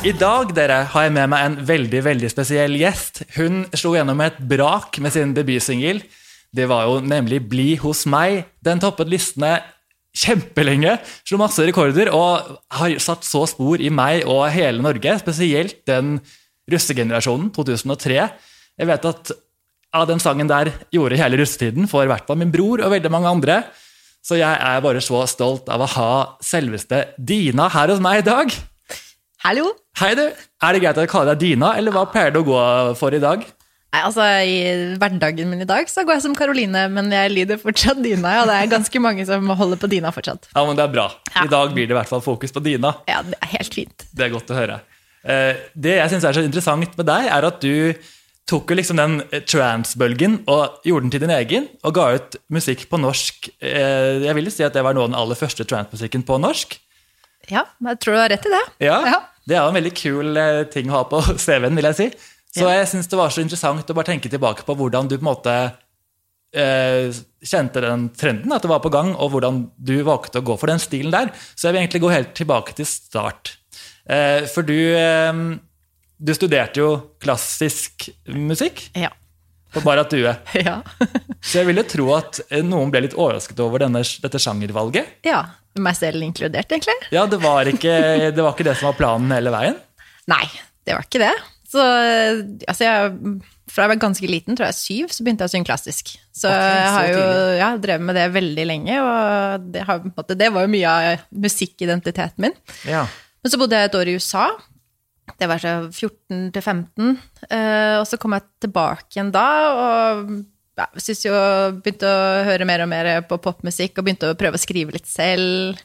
I dag dere, har jeg med meg en veldig veldig spesiell gjest. Hun slo gjennom et brak med sin debutsingel. Det var jo nemlig 'Bli hos meg'. Den toppet listene kjempelenge, slo masse rekorder og har satt så spor i meg og hele Norge. Spesielt den russegenerasjonen, 2003. Jeg vet at ja, den sangen der gjorde hele russetiden for i hvert fall min bror og veldig mange andre. Så jeg er bare så stolt av å ha selveste Dina her hos meg i dag. Hallo? Hei, du. Er det greit at jeg kaller deg Dina, eller hva pleier du å gå for i dag? Nei, altså I hverdagen min i dag så går jeg som Karoline, men jeg lyder fortsatt Dina. Ja, det er ganske mange som holder på Dina fortsatt. Ja, men Det er bra. Ja. I dag blir det i hvert fall fokus på Dina. Ja, det er helt fint. Det er godt å høre. Eh, Det jeg syns er så interessant med deg, er at du tok jo liksom den trans-bølgen og gjorde den til din egen, og ga ut musikk på norsk. Eh, Jeg vil si at det var noe av den aller første trans-musikken på norsk. Ja, jeg tror du har rett i det. Ja, Ja. Det er jo en veldig kul eh, ting å ha på CV-en, vil jeg si. Så jeg syns det var så interessant å bare tenke tilbake på hvordan du på en måte eh, kjente den trenden, at det var på gang, og hvordan du valgte å gå for den stilen der. Så jeg vil egentlig gå helt tilbake til start. Eh, for du, eh, du studerte jo klassisk musikk Ja. på Barrat Due. Ja. Så jeg ville tro at noen ble litt overrasket over denne, dette sjangervalget. ja. Meg selv inkludert, egentlig. Ja, det var, ikke, det var ikke det som var planen hele veien. Nei, det var ikke det. Så altså jeg, fra jeg var ganske liten, tror jeg syv, så begynte jeg å synge klassisk. Så Ok, jeg har jo ja, drevet med det veldig lenge, og det, har, måte, det var jo mye av musikkidentiteten min. Ja. Men så bodde jeg et år i USA. Det var så 14 til 15. eh, Og så kom jeg tilbake igjen da, og ja, synes jo, begynte å høre mer og mer på popmusikk, og begynte å prøve å skrive litt selv.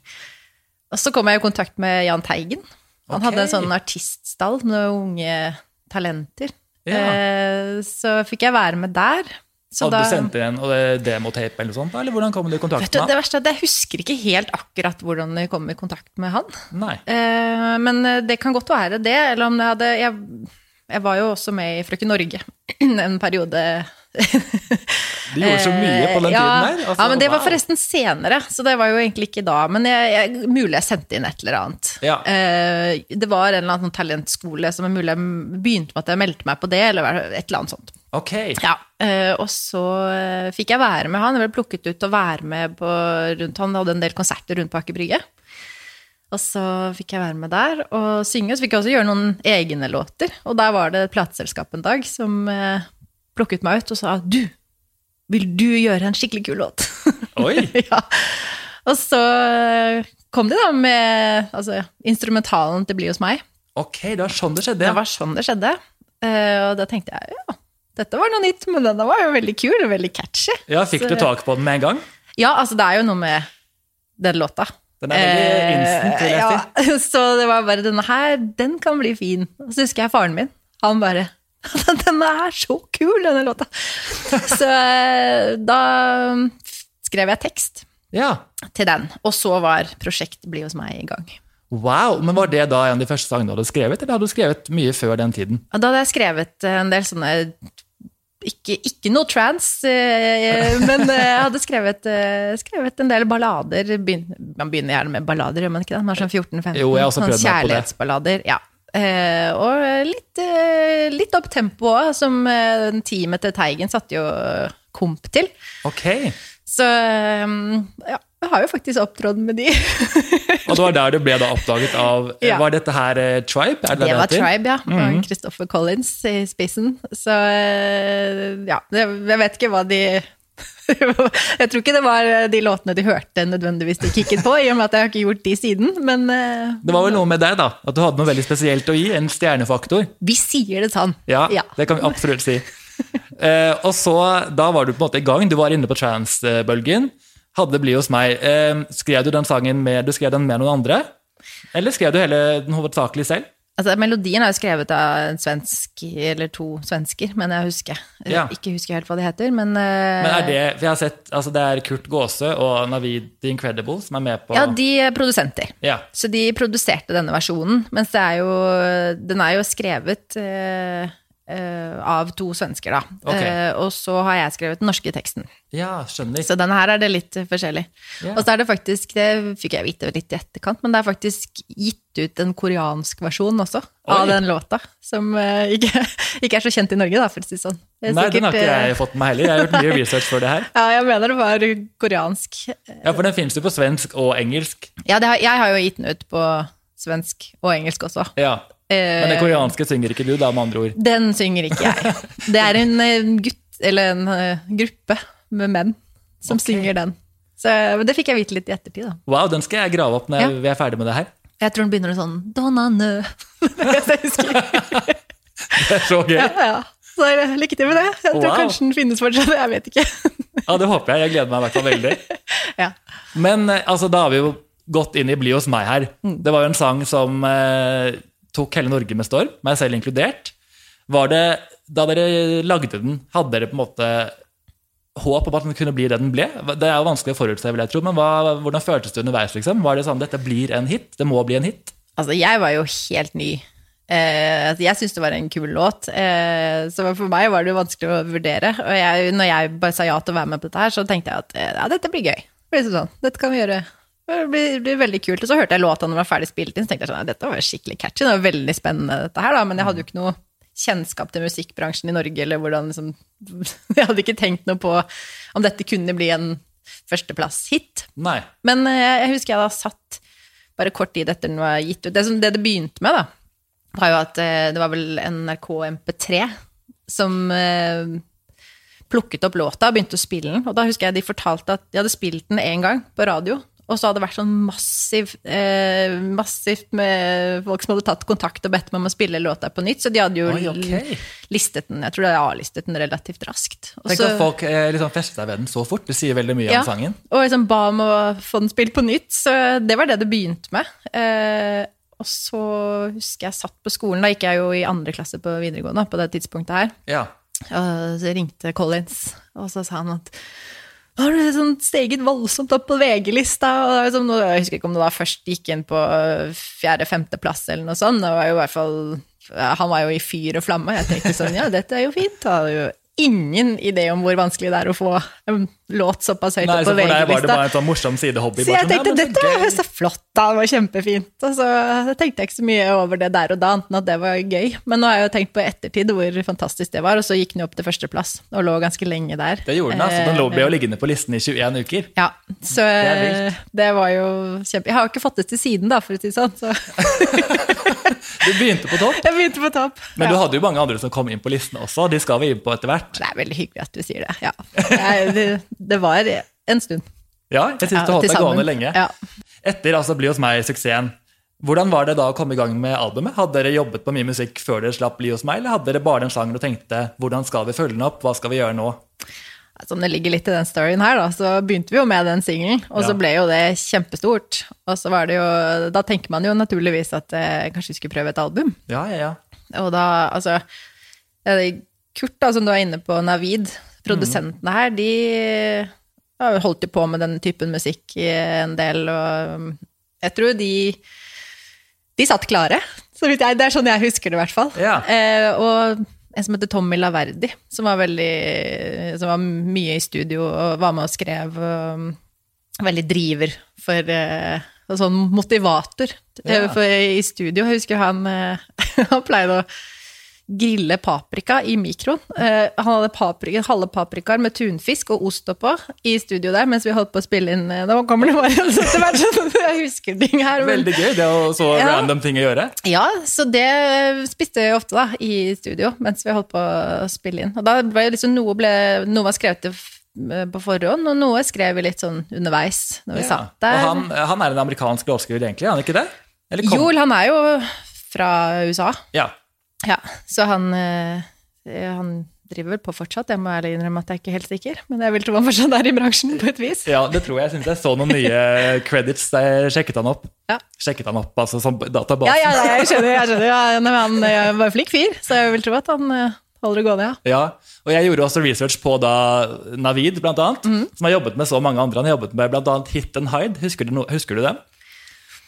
Og så kom jeg i kontakt med Jahn Teigen. Han okay. hadde en sånn artiststall med unge talenter. Ja. Eh, Så fikk jeg være med der. Så Hadde da- du sendt inn en demotape eller noe sånt, eller hvordan kom du i kontakt med det han? verste er at jeg husker ikke helt akkurat hvordan jeg kom i kontakt med han. Nei. Eh, men eh, det kan godt være det, eller om det hadde Jeg, jeg var jo også med i Frøken Norge en periode. De gjorde så mye på den Eh, ja, tiden der. altså, ja, men det var forresten senere, så det var jo egentlig ikke da. Men jeg, jeg, mulig jeg sendte inn et eller annet. Ja. Eh, det var en eller annen sånn talentskole som er mulig jeg begynte med at jeg meldte meg på det, eller et eller annet sånt. Okay. Ja, eh, og så fikk jeg være med han. Jeg ble plukket ut til å være med på rundt Han hadde en del konserter rundt på Aker Brygge. Og så fikk jeg være med der og synge. Og så fikk jeg også gjøre noen egne låter. Og der var det et plateselskap en dag som plukket meg ut og sa du, vil du gjøre en skikkelig kul låt? Oi. ja. Og så eh, kom de da med altså, instrumentalen til Bli hos meg. Ok, det var sånn det skjedde. Det var sånn det skjedde. Eh, og da tenkte jeg ja, dette var noe nytt, men denne var jo veldig kul og veldig catchy. Ja, Fikk Så- du tak på den med en gang? Ja, altså det er jo noe med den låta. Den er veldig instant, vil jeg si. Eh, ja, Så det var bare denne her, den kan bli fin. Og så husker jeg faren min. Han bare Denne er så kul, denne låta! Så eh, da skrev jeg tekst Ja. til den. Og så var prosjekt Bli hos meg i gang. Wow, men Var det da en av de første sangene du hadde skrevet, eller hadde du skrevet mye før den tiden? Da hadde jeg skrevet en del sånne ikke, ikke noe trans, eh, men eh, jeg hadde skrevet, eh, skrevet en del ballader. Man begynner gjerne med ballader, gjør man ikke det? Man er sånn 14-15. Jo, jeg har også sånn. Kjærlighetsballader. Ja. Eh, og eh, litt opp tempoet, som eh, teamet til Teigen satte jo komp til. Ok, Så eh, ja, jeg har jo faktisk opptrådt med de. Og det var der du ble da oppdaget av Ja. Var dette her eh, Tribe? Er Det var? Tribe, ja. Mhm. Og Christopher Collins i spissen. Så eh, ja, jeg vet ikke hva de Jeg tror ikke det var de låtene de hørte nødvendigvis de kicket på, i og med at jeg har ikke gjort de siden, men eh, Det var vel noe med deg, da? At du hadde noe veldig spesielt å gi? En stjernefaktor? vi sier det sånn. Ja, Ja. det kan vi absolutt si. Eh, og så, da var du på en måte i gang. Du var inne på trans-bølgen. Hadde Bli hos meg. Eh, skrev du den sangen med, du skrev den med noen andre? Eller skrev du hele den hovedsakelig selv? Altså, melodien er jo skrevet av en svensk, eller to svensker, men jeg husker. Ja. Ikke husker helt hva de heter, men, uh, Men er det For jeg har sett altså det er Kurt Gåse og Navid The Incredible som er med på Ja, de er produsenter. Ja. Så de produserte denne versjonen, mens det er jo, den er jo skrevet eh, eh, av to svensker, da. Okay. Uh, og så har jeg skrevet den norske teksten. ja, skjønner. Så denne her er det litt forskjellig. Yeah. Og så er det faktisk, det fikk jeg vite litt i etterkant, men det er faktisk gitt ut en koreansk versjon også av den låta, som uh, ikke, ikke er så kjent i Norge, da, for å si sånn. Det Nei, den har ikke jeg fått med heller. Jeg har gjort mye research for det her. Ja, jeg mener det var koreansk. Ja, For den finnes jo på svensk og engelsk. Ja, det har, jeg har jo gitt den ut på svensk og engelsk også. Ja. Men det Eh, koreanske synger ikke du, da, med andre ord. Den synger ikke jeg. Det er en eh, gutt, eller en eh, gruppe med menn som okay. synger den. Så men det fikk jeg vite litt i ettertid, da. Wow, den skal jeg grave opp når Ja. vi er ferdig med det her. Jeg tror den begynner med sånn Donna nø. Det er så gøy. Ja, ja. Så lykke til med det. Jeg tror Wow. kanskje den finnes fortsatt, jeg vet ikke. Ja, det håper jeg. Jeg gleder meg i hvert fall veldig. ja. Men altså, da har vi jo gått inn i Bli hos meg her. Mm. Det var jo en sang som eh, tok hele Norge med storm, meg selv inkludert. Var det, Da dere lagde den, hadde dere på en måte håp om at den kunne bli det den ble? Det er jo vanskelig å forutse, vil jeg tro, men hva, hvordan føltes det underveis? liksom? Var det sånn dette blir en hit? Det må bli en hit? Altså, jeg var jo helt ny. Eh, altså, jeg syntes det var en kul låt, eh, så for meg var det jo vanskelig å vurdere. Og jeg, når jeg bare sa ja til å være med på dette her, så tenkte jeg at eh, ja, dette blir gøy. Det blir sånn, dette kan vi gjøre. Det blir, blir veldig kult. Og så hørte jeg låta når den var ferdig spilt inn, så tenkte jeg sånn, dette var skikkelig catchy, det var veldig spennende dette her, da, men jeg hadde jo ikke noe kjennskap til musikkbransjen i Norge, eller hvordan liksom Jeg hadde ikke tenkt noe på om dette kunne bli en førsteplass-hit. Men jeg, jeg husker jeg da satt bare kort tid etter den var gitt ut. Det som det, det begynte med, da, var jo at eh, det var vel NRK MP3 som eh, plukket opp låta og begynte å spille den. Og da husker jeg de fortalte at de hadde spilt den én gang på radio. Og så hadde det vært sånn massiv, eh, massivt med folk som hadde tatt kontakt og bedt meg om å spille låta på nytt. Så de hadde jo Oi, okay. listet den, jeg tror de hadde A-listet den relativt raskt. Og Tenk så- at folk eh, liksom fester seg ved den så fort. Det sier veldig mye Ja. om sangen. Og liksom ba om å få den spilt på nytt, så det var det det begynte med. Eh, og så husker jeg satt på skolen, da gikk jeg jo i andre klasse på videregående på det tidspunktet her. Ja. Og så ringte Collins, og så sa han at har du sånn steget voldsomt opp på VG-lista? Liksom, jeg husker ikke om det da først gikk inn på fjerde-femteplass eller noe sånt. Det var jo i hvert fall, han var jo i fyr og flamme. og Jeg tenkte sånn, ja, dette er jo fint. Han hadde jo ingen idé om hvor vanskelig det er å få en låt såpass høyt Nei, opp så på for deg var det bare en sånn morsom sidehobby? Så jeg sånn, ja, tenkte dette var så flott, da, det var kjempefint. Og så tenkte jeg ikke så mye over det der og da, annet enn at det var gøy. Men nå har jeg jo tenkt på i ettertid hvor fantastisk det var, og så gikk den jo opp til førsteplass og lå ganske lenge der. Det gjorde den, altså. Den lå- ble Eh, jo liggende på listen i 21 uker. Ja, så det, det var jo kjempe... Jeg har jo ikke fått det til siden, da, for å si det sånn. Så Du begynte på topp. jeg begynte på topp. Men du hadde jo mange andre som kom inn på listen også. De skal vi inn på etter hvert. Det er veldig hyggelig at du sier det. Ja. Det, det var en stund. Ja, jeg syns Ja, du holdt deg gående lenge. Ja. Etter altså Bli hos meg-suksessen, hvordan var det da å komme i gang med albumet? Hadde dere jobbet på mye musikk før dere slapp Bli hos meg, eller hadde dere bare den sangen og tenkte hvordan skal vi følge den opp, hva skal vi gjøre nå? Som det ligger litt i den storyen her, da, så begynte vi jo med den singelen, og så ble jo det kjempestort. Og så var det jo Da tenker man jo naturligvis at eh, kanskje vi skulle prøve et album. Ja, ja, ja. Og da, altså Kurt, da, som du er inne på, Navid, produsentene her, de har holdt jo på med den typen musikk i en del, og jeg tror de De satt klare. Så vidt jeg, det er sånn jeg husker det, i hvert fall. Ja. Eh, og en som heter Tommy Laverdi, som var veldig Som var mye i studio og var med og skrev. Og, veldig driver for og Sånn motivator eh, Ja. for, i studio. Jeg husker han, eh, han pleide å grille paprika i mikroen. Uh, han hadde paprika, halve paprikaer med tunfisk og ost oppå i studio der mens vi holdt på å spille inn. eh, Da kommer det bare etter hvert sånn jeg husker ting her. men- Veldig gøy. Det er så Ja. random ting å gjøre. ja, så det spiste jeg ofte da, i studio mens vi holdt på å spille inn. Og da ble liksom noe, ble, noe var skrevet til på forhånd, og noe skrev vi litt sånn underveis når vi Ja. satt der. Og han, han er en amerikansk låtskriver, egentlig, er han ikke det? Eller kom- Joel, han er jo fra USA. Ja. Ja, så han, eh, han driver vel på fortsatt, jeg må ærlig innrømme at jeg er ikke helt sikker. Men jeg vil tro han fortsatt er i bransjen på et vis. Ja, det tror jeg. Jeg syns jeg så noen nye credits. Jeg sjekket han opp. Ja. Sjekket han opp altså som databasen. Ja, ja, jeg skjønner. jeg skjønner. Ja, nei, han eh, var en flink fyr, så jeg vil tro at han eh, holder det gående, ja. Ja, og jeg gjorde også research på da Navid, blant annet, mm. som har jobbet med så mange andre. Han har jobbet med blant annet Hit and Hide. Husker du, no husker du dem?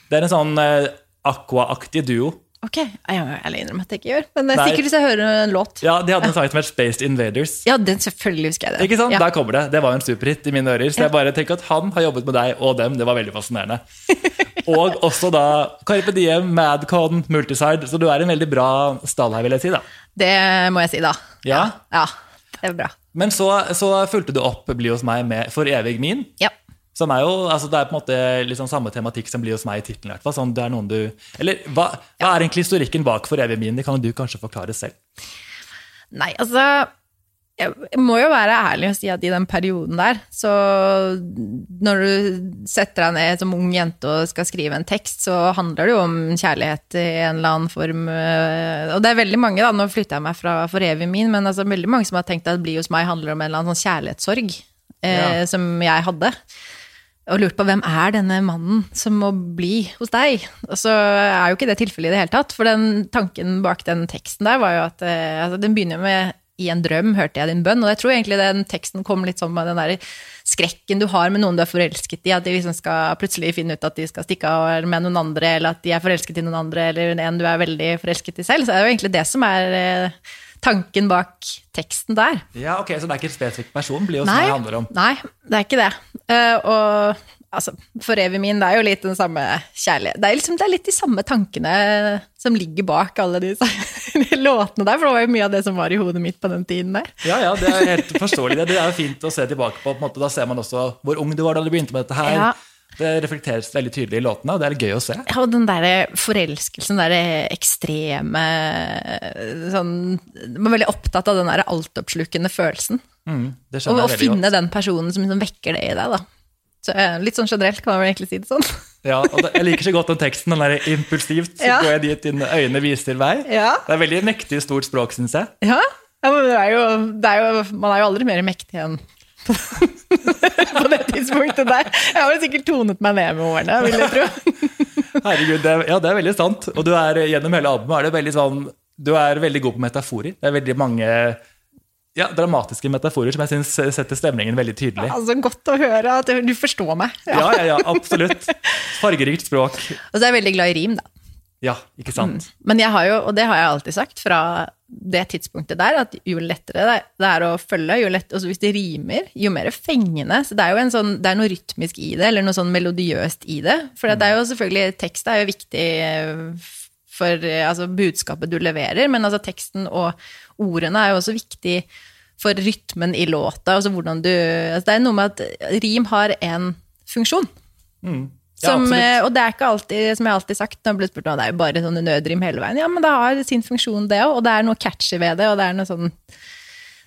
Det er en sånn eh, Aqua-aktig duo. Ok, jeg ærlig innrømme at jeg ikke gjør, men det er Nei. sikkert hvis jeg hører en låt. Ja, De hadde en sang som het Spaced Invaders. Ja, den selvfølgelig husker jeg det. Ikke sant? Ja. Der kommer det. Det var jo en superhit i mine ører. Så Ja. jeg bare tenker at han har jobbet med deg og dem. Det var veldig fascinerende. Og også da Carpe Diem, Madcon, Multiside. Så du er en veldig bra stall her, vil jeg si. da. Det må jeg si, da. Ja. Ja, det er bra. Men så, så fulgte du opp Bli hos meg med For evig min. Ja. Som er jo, altså Det er på en måte sånn samme tematikk som blir hos meg i tittelen. Sånn, det er noen du, eller hva, hva er egentlig historikken bak For evig min? Det kan du kanskje forklare selv. Nei, altså Jeg må jo være ærlig og si at i den perioden der, så når du setter deg ned som ung jente og skal skrive en tekst, så handler det jo om kjærlighet i en eller annen form. øh, Og det er veldig mange, da, nå flytter jeg meg fra for evig min, men altså veldig mange som har tenkt at Bli hos meg handler om en eller annen sånn kjærlighetssorg eh, Ja. som jeg hadde. Og lurt på hvem er denne mannen som må bli hos deg? Og så er jo ikke det tilfellet i det hele tatt, for den tanken bak den teksten der var jo at eh, altså, Den begynner med 'I en drøm hørte jeg din bønn', og jeg tror egentlig den teksten kom litt sånn med den der skrekken du har med noen du er forelsket i, at de liksom skal plutselig finne ut at de skal stikke av med noen andre, eller at de er forelsket i noen andre, eller en du er veldig forelsket i selv. Så er det jo egentlig det som er eh, tanken bak teksten der. Ja, ok, Så det er ikke en spesifikk person blir jo Nei, det handler om? nei, det er ikke det. Eh, og altså, for evig min, det er jo litt den samme kjærlighet. Det er, liksom, det er litt de samme tankene som ligger bak alle de låtene der, for det var jo mye av det som var i hodet mitt på den tiden der. Ja, ja, det er helt forståelig. Det Det er jo fint å se tilbake på. på måte, da ser man også hvor ung du var da du begynte med dette her. Ja. Det reflekteres veldig tydelig i låtene, og det er gøy å se. Ja, og den der forelskelsen, den der ekstreme sånn Man er veldig opptatt av den der altoppslukende følelsen. Mm, Og å finne godt. den personen som liksom vekker det i deg, da. Så, eh, litt sånn generelt kan man vel egentlig si det sånn. Ja, og det, Jeg liker så godt den teksten. Den der impulsivt. Så Ja. går jeg dit dine øyne viser vei. Ja. Det er veldig mektig stort språk, syns jeg. Ja, ja men det er jo, det er jo, man er jo aldri mer mektig enn på det tidspunktet der. Jeg har vel sikkert tonet meg ned med årene, vil jeg tro. Herregud, det, er- ja, det er veldig sant. Og du er gjennom hele albumet er det veldig sånn Du er veldig god på metaforer. Det er veldig mange ja, dramatiske metaforer som jeg syns setter stemningen veldig tydelig. Altså, Godt å høre at du forstår meg. Ja. Ja, ja, ja, absolutt. Fargerikt språk. Og så er jeg veldig glad i rim, da. Ja, ikke sant? Men jeg har jo, og det har jeg alltid sagt fra det tidspunktet der, at jo lettere det er å følge, jo lett, også hvis det rimer, jo mer fengende. Så det er jo en sånn, det er noe rytmisk i det, eller noe sånn melodiøst i det. For det er jo selvfølgelig, tekst er jo viktig eh, for eh, altså, budskapet du leverer, men altså teksten og ordene er jo også viktig for rytmen i låta. Altså hvordan du, altså, det er noe med at rim har en funksjon. Ja, Som, absolutt. eh, og det er ikke alltid, som jeg har alltid sagt, når jeg blir spurt om det er jo bare sånne nødrim hele veien. Ja, men det har sin funksjon, det òg, og det er noe catchy ved det, og det er noe sånn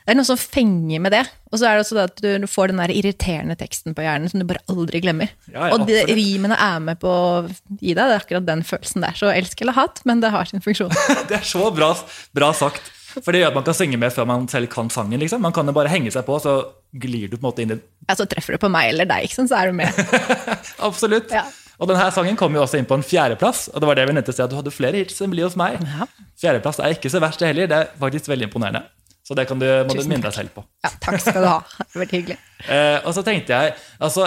det er noe som fenger med det. Og så er det også det at du får den der irriterende teksten på hjernen som du bare aldri glemmer. Ja, ja, og de rimene er med på å gi deg det er akkurat den følelsen der. Så elsk eller hat, men det har sin funksjon. Det er så bra, bra sagt. For det gjør at man kan synge med før man selv kan sangen. liksom. Man kan jo bare henge seg på, så glir du på en måte inn i Ja, så treffer du på meg eller deg, ikke sant, så er du med. Absolutt. Ja. Og denne sangen kom jo også inn på en fjerdeplass. Og det var det vi nevnte si at du hadde flere hits enn Bli hos meg. Ja. Fjerdeplass er ikke så verst, det heller. Det er faktisk veldig imponerende. Så det kan du, må du minne deg selv på. Ja, takk skal du ha. Vært hyggelig. Eh, og så tenkte jeg, altså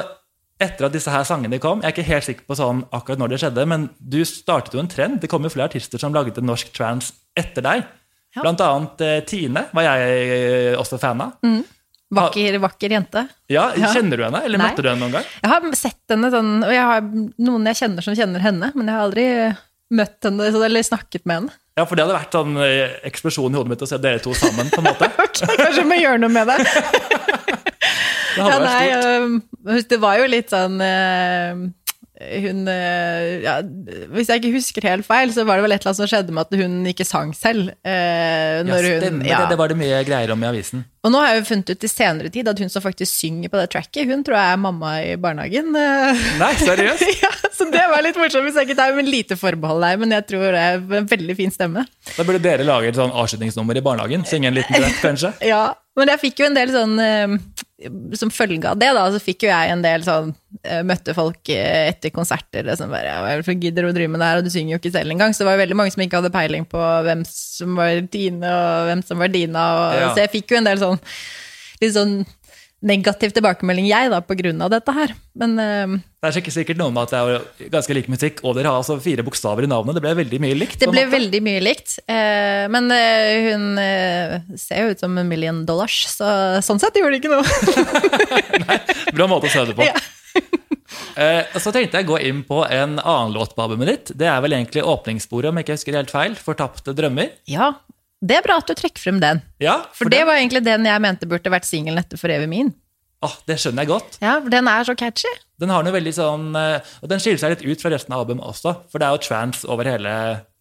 etter at disse her sangene kom Jeg er ikke helt sikker på sånn akkurat når det skjedde, men du startet jo en trend. Det kom jo flere artister som laget norsk trans etter deg. Ja. Blant annet eh, Tine var jeg eh, også fan av. Vakker, vakker jente. Ja. Kjenner du henne, eller Nei. møtte du henne noen gang? Jeg har sett henne sånn, og jeg har noen jeg kjenner som kjenner henne, men jeg har aldri møtt henne eller snakket med henne. Ja, for det hadde vært sånn eh, eksplosjon i hodet mitt å se dere to sammen. på en måte. Kanskje jeg må gjøre noe med det. Det hadde Ja, vært stort. Nei, det var jo litt sånn hun eh, ja, Hvis jeg ikke husker helt feil, så var det vel et eller annet som skjedde med at hun ikke sang selv. Eh, Ja, når hun, stemmer ja. det. Det var det mye greier om i avisen. Og nå har jeg jo funnet ut i senere tid at hun som faktisk synger på det tracket, hun tror jeg er mamma i barnehagen. Eh, Nei, seriøst? ja, så det var litt morsomt. Hvis jeg ikke tar med lite forbehold der, men jeg tror det er en veldig fin stemme. Da burde dere lage et sånn avslutningsnummer i barnehagen. Synge en liten duett, kanskje? Ja, men jeg fikk jo en del sånn eh, Som følge av det, da, så fikk jo jeg en del sånn eh, Møtte folk eh, etter konserter sånn bare Hvorfor gidder du å drive med det her, og du synger jo ikke selv engang. Så det var jo veldig mange som ikke hadde peiling på hvem som var Tine, og hvem som var Dina. Og, Ja. Så jeg fikk jo en del sånn litt sånn negativ tilbakemelding, jeg, da, av dette her. Men uh, Det er sikkert- noe med at det er ganske lik musikk, og dere har altså fire bokstaver i navnet. Det ble veldig mye likt. det ble veldig mye likt. Uh, men uh, hun ser jo ut som en million dollars, så sånn sett gjorde det ikke noe. Nei, Bra måte å se det på. Ja. Så tenkte jeg å gå inn på en annen låt på albumet ditt. Det er vel egentlig åpningssporet, om jeg ikke husker helt feil. 'Fortapte drømmer'. Ja, det er bra at du trekker frem den. Ja, For det var egentlig den jeg mente burde vært singelen etter For evig min. Ah, det skjønner jeg godt. Ja, for den er så catchy. Den har noe veldig sånn, eh, og den skiller seg litt ut fra resten av albumet også, for det er jo trans over hele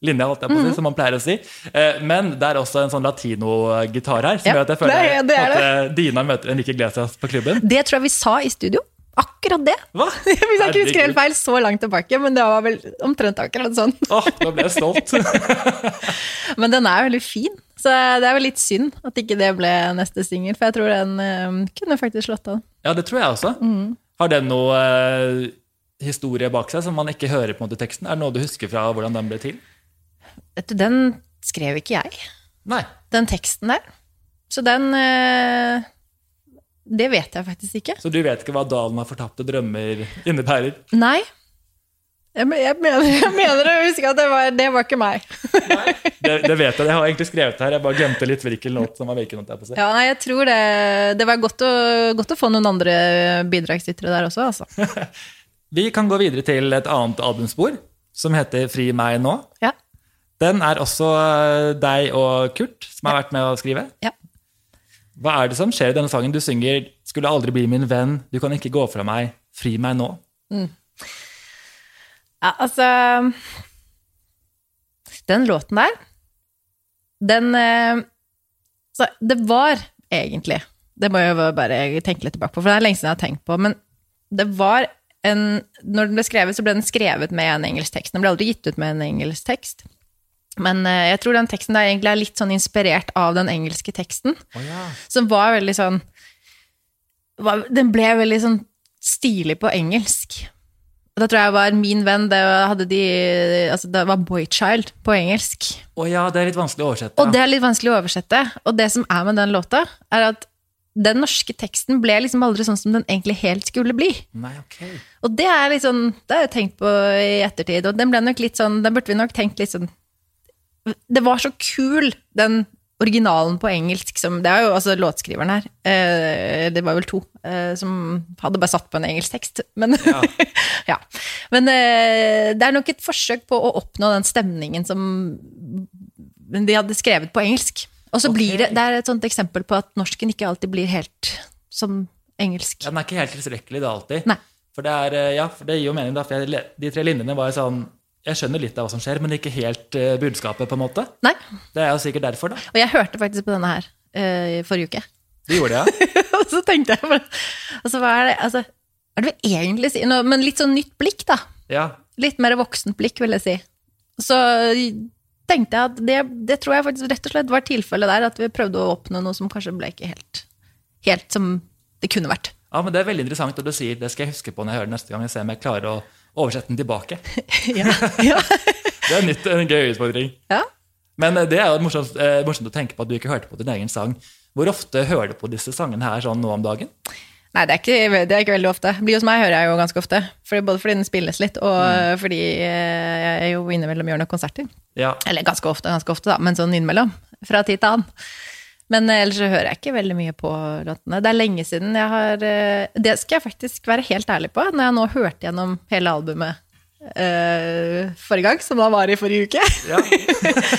linja, holdt jeg på å si, mm -hmm. som man pleier å si. Eh, Men det er også en sånn latino-gitar her, som Ja, gjør at jeg føler det det at eh, Dina møter Enrique Iglesias på klubben. Det tror jeg vi sa i studio. Akkurat det. Hva? Hvis jeg ikke husker helt feil, så langt tilbake, men det var vel omtrent akkurat sånn. Åh, da ble jeg stolt. Men den er veldig fin, så det er vel litt synd at ikke det ble neste singel, for jeg tror den um, kunne faktisk slått an. Ja, det tror jeg også. Mm. Har den noe uh, historie bak seg som man ikke hører på en måte teksten? Er det noe du husker fra hvordan den ble til? Vet du, den skrev ikke jeg, Nei. den teksten der. Så den eh, Det vet jeg faktisk ikke. Så du vet ikke hva Dalen av fortapte drømmer innebærer? Nei. Jeg, mener, jeg mener å huske at det var, det var ikke meg. Det, det vet jeg. Jeg har egentlig skrevet det her. Jeg bare glemte litt hvilken låt som var hvilken. Ja, nei, jeg tror det, det var godt å, godt å få noen andre bidragsytere der også, altså. Vi kan gå videre til et annet albumspor, som heter Fri meg nå. Ja. Den er også eh, deg og Kurt som har vært med å skrive. ja. Hva er det som skjer i denne sangen? Du synger 'Skulle aldri bli min venn', 'Du kan ikke gå fra meg', 'Fri meg nå'. Ja, altså Den låten der, den eh, Så det var egentlig Det må jeg bare tenke litt tilbake på, for det er lenge siden jeg har tenkt på, men det var en Når den ble skrevet, så ble den skrevet med en engelsk tekst. Den ble aldri gitt ut med en engelsk tekst. Men eh, jeg tror den teksten der egentlig er litt sånn inspirert av den engelske teksten. Oh, ja. som var veldig sånn var, Den ble veldig sånn stilig på engelsk. Da tror jeg var min venn, det de Altså, det var Boychild på engelsk. Å ja, det er litt vanskelig å oversette. Og det er litt vanskelig å oversette. Og det som er med den låta, er at den norske teksten ble liksom aldri sånn som den egentlig helt skulle bli. Nei, ok. Og det er litt sånn, det har jeg tenkt på i ettertid, og den ble nok litt sånn, den burde vi nok tenkt litt sånn Det var så kul, den originalen på engelsk som Det er jo altså låtskriveren her, eh, det var vel to, eh, som hadde bare satt på en engelsk tekst, men Ja. ja. Men eh, det er nok et forsøk på å oppnå den stemningen som de hadde skrevet på engelsk. Og så okay. blir det, det er et sånt eksempel på at norsken ikke alltid blir helt som engelsk. Ja, den er ikke helt tilstrekkelig da alltid. Nei. For det, er, eh, ja, for det gir jo mening, da. For de tre linjene var jo sånn Jeg skjønner litt av hva som skjer, men ikke helt eh, budskapet, på en måte. Nei. Det er jo sikkert derfor, da. Og jeg hørte faktisk på denne her uh, forrige uke. Du gjorde det, ja? og så tenkte jeg bare Altså, hva er det altså, Hva er det vi egentlig sier nå? Men litt sånn nytt blikk, da. Ja. Litt mer voksent blikk, vil jeg si. Så tenkte jeg at det, det tror jeg faktisk rett og slett var tilfellet der, at vi prøvde å oppnå noe som kanskje ble ikke helt, helt som det kunne vært. ja, men det er veldig interessant at du sier det skal jeg huske på når jeg hører det neste gang. Jeg ser om jeg klarer å oversette den tilbake. ja. ja. Det er nytt, en gøy utfordring. ja. Men eh, det er jo morsomt, eh, morsomt å tenke på at du ikke hørte på din egen sang. Hvor ofte hører du på disse sangene her sånn nå om dagen? Nei, det er, ikke, det er ikke veldig ofte. Bli hos meg hører jeg jo ganske ofte. Fordi, både fordi den spilles litt, og fordi eh, jeg er jo innimellom gjør noen konserter. Ja, Eller ganske ofte, ganske ofte da, men sånn innimellom. Fra tid til annen. Men eh, ellers så hører jeg ikke veldig mye på låtene. Det er lenge siden jeg har eh, Det skal jeg faktisk være helt ærlig på, når jeg nå hørte gjennom hele albumet uh, forrige gang, som da var i forrige uke. ja.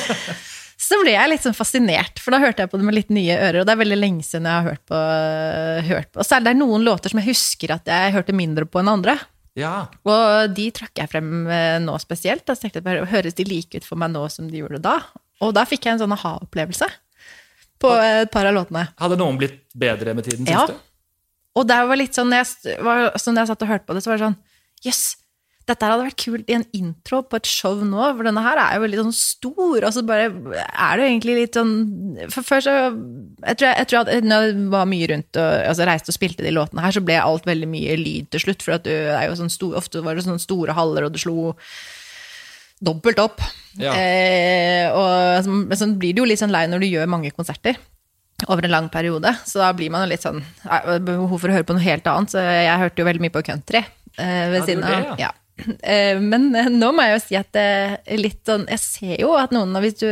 så ble jeg litt sånn fascinert, for da hørte jeg på det med litt nye ører, og det er veldig lenge siden jeg har hørt på. Hørt på. Og det er noen låter som jeg husker at jeg hørte mindre på enn andre. Ja. Og de trakk jeg frem nå spesielt. Da tenkte jeg bare, Høres de like ut for meg nå som de gjorde da? Og da fikk jeg en sånn aha-opplevelse på et par av låtene. Hadde noen blitt bedre med tiden, Ja. syns du? Og det var litt sånn, når jeg, var, sånn når jeg satt og hørte på det, så var det sånn Jøss, dette her hadde vært kult i en intro på et show nå, for denne her er jo veldig sånn stor, og så bare er det jo egentlig litt sånn For før så Jeg tror jeg, jeg, tror at når jeg var mye rundt og altså reiste og spilte de låtene her, så ble alt veldig mye lyd til slutt, for at du er jo sånn stor, ofte var det sånne store haller, og du slo dobbelt opp. Ja. Eh, og så, så blir du jo litt sånn lei når du gjør mange konserter over en lang periode. Så da blir man jo litt sånn Behov for å høre på noe helt annet. Så jeg hørte jo veldig mye på country eh, ved Ja, siden av. det, Ja. Eh, men eh, nå må jeg jo si at det er litt sånn Jeg ser jo at noen av Hvis du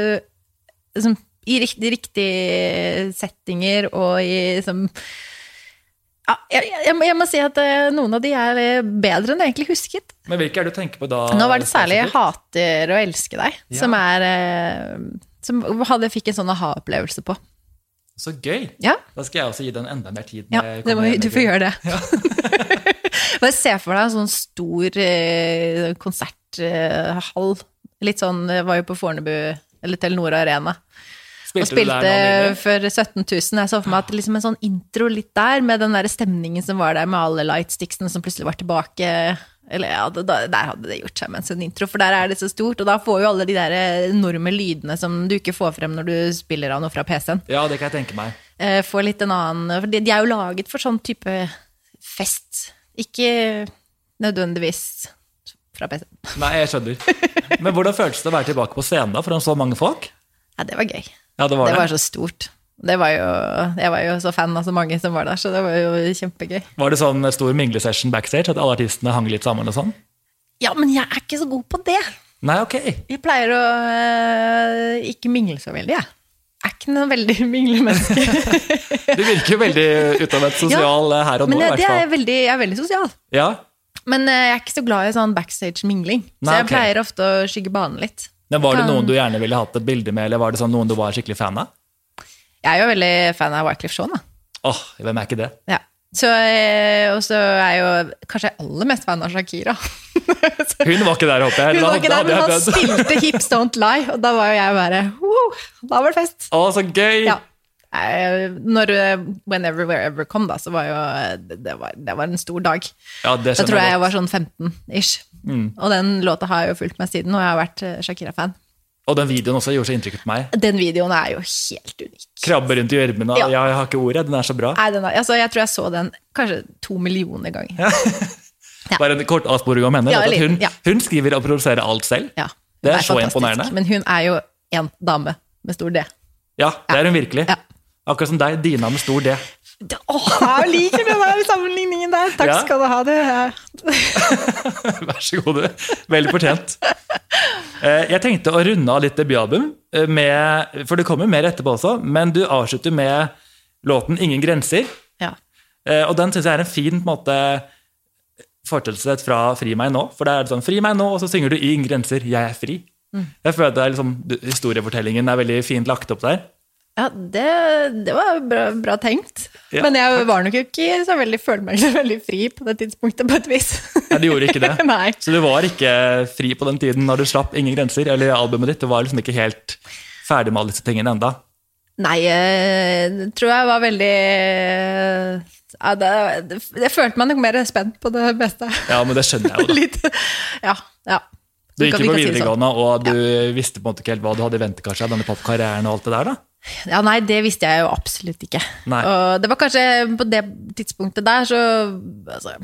liksom, I riktig, riktige settinger og i liksom ja, jeg, jeg, må- jeg må si at eh, noen av de er eh, bedre enn jeg egentlig husket. Men hvilke er det du tenker på da? Nå var det særlig? 'Hater å elske deg', Ja. som er eh, Som hadde, fikk en sånn aha-opplevelse på. Så gøy! Ja, Da skal jeg også gi den enda mer tid. ja det må, du får gjøre det. Bare se for deg en sånn stor konserthall. Litt sånn Jeg var jo på Fornebu, eller Telenor Arena. Og Spilte, der spilte for 17 000. Jeg så for meg at liksom en sånn intro litt der, med den der stemningen som var der, med alle lightsticksene som plutselig var tilbake. Eller ja, Der hadde det gjort seg med en sånn intro, for der er det så stort. Og da får jo alle de der enorme lydene som du ikke får frem når du spiller av noe fra PC-en. Ja, det kan jeg tenke meg. Eh, Får litt en annen For de de er jo laget for sånn type fest. Ikke nødvendigvis fra PC-en. Nei, jeg skjønner. Men hvordan føltes det å være tilbake på scenen da, foran så mange folk? Ja, det var gøy. Ja, det var Det det. var så stort. Det var jo, jeg var jo så fan av så mange som var der, så det var jo kjempegøy. Var det sånn stor minglesession backstage, at alle artistene hang litt sammen og sånn? Ja, men jeg er ikke så god på det. Nei, ok. Jeg pleier å øh, ikke mingle så veldig, jeg. Jeg er ikke noe veldig minglemenneske. Du virker jo veldig utover sosial ja, her og nå, Men i det, det er jeg veldig, jeg er veldig sosial. Ja, Men øh, jeg er ikke så glad i sånn backstage-mingling. Så jeg okay. pleier ofte å skygge banen litt. Men Var det noen du gjerne ville hatt et bilde med, eller var det sånn noen du var skikkelig fan av? Jeg er jo veldig fan av Wyclef Jean. Åh, hvem er ikke det? Ja. Så, øh, og så er jeg jo kanskje aller mest fan av Shakira. Hun var ikke der, håper jeg. Hun var ikke der, men han spilte Hips Don't Lie, og da var jo jeg bare wow, Da var det fest. Å, så gøy! Ja. Eh, Når eh, Whenever Wherever kom, da, så var jo eh, det var, det var en stor dag. Ja, det Da tror jeg jeg var sånn 15-ish. Og den låta har jeg jo fulgt med siden, og jeg har vært Shakira-fan. Og den videoen også gjorde så inntrykk på meg. Den videoen er jo helt unik. Krabbe rundt i gjørmen og Ja. jeg har ikke ordet. Den er så bra. Nei, den er, altså, jeg tror jeg så den kanskje to millioner ganger. Ja. Bare en kort avsporing om henne. Ja, hun, hun skriver og produserer alt selv. Ja, Det er så fantastisk. imponerende. Men hun er jo en dame med stor D. Ja, det er hun virkelig. Ja. Akkurat som deg, Dina med stor D. Åh, jeg liker den der sammenligningen der! Takk Ja. skal du ha. du. Vær så god, du. Veldig fortjent. Eh, Jeg tenkte å runde av litt debutalbum, eh, med, for det kommer mer etterpå også, men du avslutter med låten 'Ingen grenser'. Ja. Eh, Og den syns jeg er en fin på en måte, fortsettelse fra 'Fri meg nå'. For det er sånn 'Fri meg nå', og så synger du 'Ingen grenser, jeg er fri'. Mm. Jeg føler at det er liksom, du- Historiefortellingen er veldig fint lagt opp der. Ja, det, det var bra, bra tenkt. Ja, Men jeg var nok ikke så veldig, følte meg ikke så veldig fri på det tidspunktet, på et vis. Nei, du gjorde ikke det. Nei. Så du var ikke fri på den tiden når du slapp 'Ingen grenser', eller albumet ditt. Du var liksom ikke helt ferdig med alle disse tingene enda. Nei, jeg tror jeg var veldig ja, det, det, Jeg følte meg nok mer spent på det beste. Ja, men det skjønner jeg jo, da. Litt, ja, ja. Du gikk jo på det sånn. videregående, og du visste på en måte ikke helt hva du hadde i vente, kanskje, av denne popkarrieren og alt det der, da? Ja, nei, det visste jeg jo absolutt ikke. Nei. Og det var kanskje på det tidspunktet der, så altså,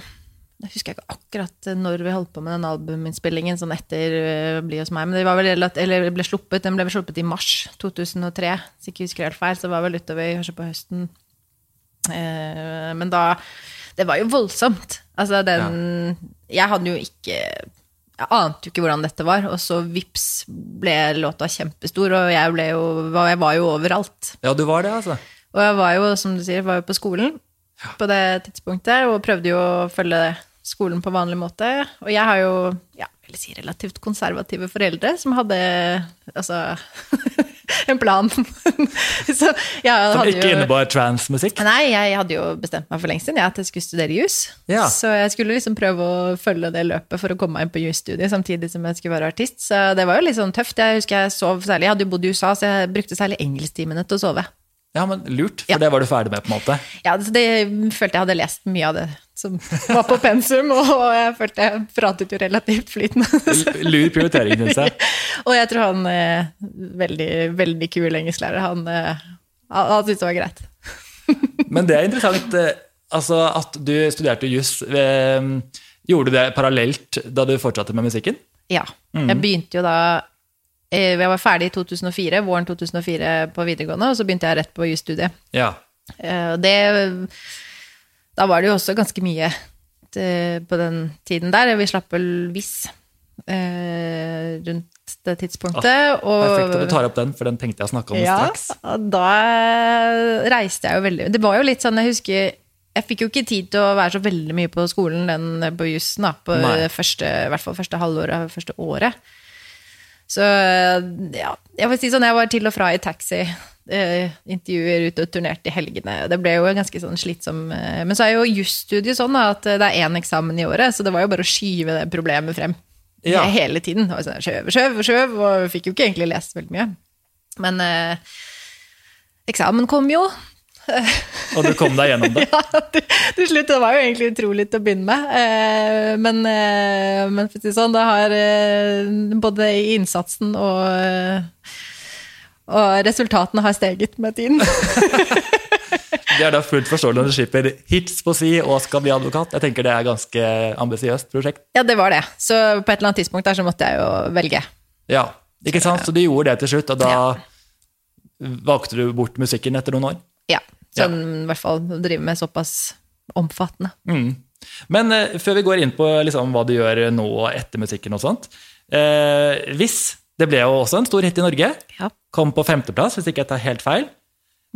Jeg husker ikke akkurat når vi holdt på med den albuminnspillingen, sånn etter uh, Bli hos meg, men det var vel eller ble sluppet, den ble vel sluppet i mars 2003, hvis ikke husker helt feil, så det var vel utover kanskje på høsten. Eh, men da Det var jo voldsomt. Altså, den Jeg hadde jo ikke Jeg ante jo ikke hvordan dette var, og så vips ble låta kjempestor, og jeg, jo, jeg var jo overalt. Ja, du var det, altså. Og jeg var jo, som du sier, var jo på skolen på det tidspunktet, og prøvde jo å følge skolen på vanlig måte. Og jeg har jo, ja, vil jeg si, relativt konservative foreldre som hadde Altså en plan. så jeg Som ikke jo innebar transmusikk. Nei, jeg hadde jo bestemt meg for lenge siden ja, at jeg skulle studere jus. Ja. Så jeg skulle liksom prøve å følge det løpet for å komme meg inn på jusstudiet samtidig som jeg skulle være artist. Så det var jo litt sånn tøft. Jeg husker jeg sov særlig. Jeg hadde jo bodd i USA, så jeg brukte særlig engelsktimene til å sove. Ja, men lurt, for Ja. det var du ferdig med, på en måte. Ja, så det følte jeg hadde lest mye av det som var på pensum, og jeg følte jeg pratet jo relativt flytende. Lur prioritering, syns jeg. og jeg tror han eh, veldig, veldig kul engelsklærer, han, eh, han, syntes det var greit. Men det er interessant eh, altså, at du studerte juss. eh, Gjorde du det parallelt da du fortsatte med musikken? Ja. Jeg begynte jo da eh, Jeg var ferdig i 2004, våren 2004 på videregående, og så begynte jeg rett på jusstudiet. Ja. Det Da var det jo også ganske mye eh, på den tiden der. Vi slapp vel Viss eh, rundt det tidspunktet. og Perfekt at du tar opp den, for den tenkte jeg å snakke om ja, straks. da reiste jeg jo veldig Det var jo litt sånn, jeg husker Jeg fikk jo ikke tid til å være så veldig mye på skolen den på jussen, da, på første, i hvert fall første halvåret, første året. Så ja, jeg får si sånn, jeg var til og fra i taxi, eh, intervjuer ute og turnerte i helgene. Det ble jo ganske sånn slitsom eh, Men så er jo jusstudiet sånn da, at det er én eksamen i året, så det var jo bare å skyve det problemet frem Ja. hele tiden. Var sånn, skjøv, skjøv, skjøv, og fikk jo ikke egentlig lest veldig mye. Men eh, eksamen kom jo. Og du kom deg gjennom det. Ja, til, til slutt. Det var jo egentlig utrolig til å begynne med. Eh, men, eh, men for å si det sånn, det har eh, både i innsatsen og, eh, og resultatene har steget med tiden. Det er da fullt forståelig når du slipper hits på si og skal bli advokat. Jeg tenker det er et ganske ambisiøst prosjekt. ja, det var det. Så på et eller annet tidspunkt der så måtte jeg jo velge. Ja, ikke sant? Så du gjorde det til slutt, og da Ja. valgte du bort musikken etter noen år? Ja. Sånn i hvert fall drive med såpass omfattende. Mm. Men eh, før vi går inn på liksom, hva du gjør nå etter musikken og sånt eh, Hvis det ble jo også en stor hit i Norge. Ja. Kom på femteplass, hvis ikke jeg tar helt feil.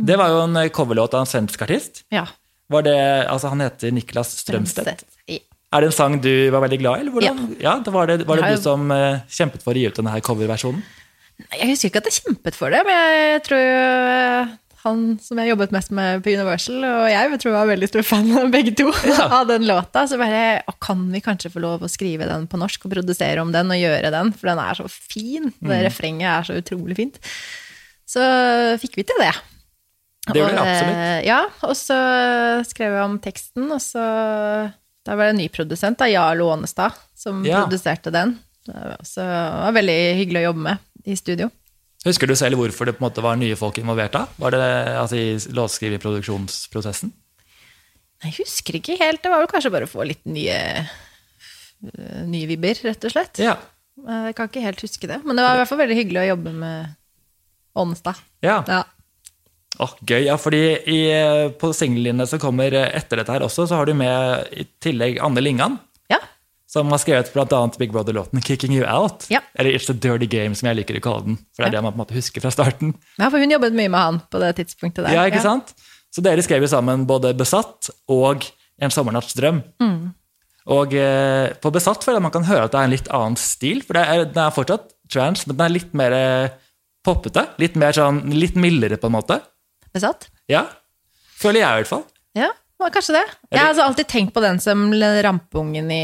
Det var jo en eh, coverlåt av en svensk artist. ja. Var det, altså Han heter Niklas Strømstedt. Ja. Er det en sang du var veldig glad i? eller hvordan? Ja, det Var det, var det du som eh, kjempet for å gi ut denne coverversjonen? Jeg husker ikke at jeg kjempet for det, men jeg tror jo eh, han som jeg jobbet mest med på Universal, og jeg, tror jeg var veldig stor fan av begge to, Ja. av den låta. Så bare å, kan vi kanskje få lov å skrive den på norsk og produsere om den og gjøre den, for den er så fin. Det Mm. refrenget er så utrolig fint. Så fikk vi til det. Det gjorde absolutt. eh, Ja, og så skrev jeg om teksten, og så Da var det en ny produsent, da, Jarl Ånestad, som Ja. produserte den. Så det var veldig hyggelig å jobbe med i studio. Husker du selv hvorfor det på en måte var nye folk involvert da? Var det altså, i låtskriverproduksjonsprosessen? Jeg husker ikke helt. Det var vel kanskje bare å få litt nye, nye vibber, rett og slett. Ja. Eh, Jeg kan ikke helt huske det. Men det var i hvert fall veldig hyggelig å jobbe med Ånestad. ja. Ja. Oh, gøy, ja, fordi i, eh, på singlene som kommer etter dette her også, så har du med i tillegg Anne Lingan. Som har skrevet annet Big Brother-låten 'Kicking You Out'. Ja. Eller 'It's a Dirty Game', som jeg liker å kalle den. For det er Ja. det man på en måte husker fra starten. ja, for hun jobbet mye med han på det tidspunktet der. Ja, ikke sant? Så dere skrev jo sammen både 'Besatt' og 'En sommernatts drøm'. Mm. Og eh, på 'Besatt' føler jeg man kan høre at det er en litt annen stil. For det er, den er fortsatt trans, men den er litt mer eh, poppete. Litt mer sånn, litt mildere, på en måte. Besatt? Ja. Føler jeg, i hvert fall. Ja, kanskje det. Jeg har altså alltid tenkt på den som rampungen i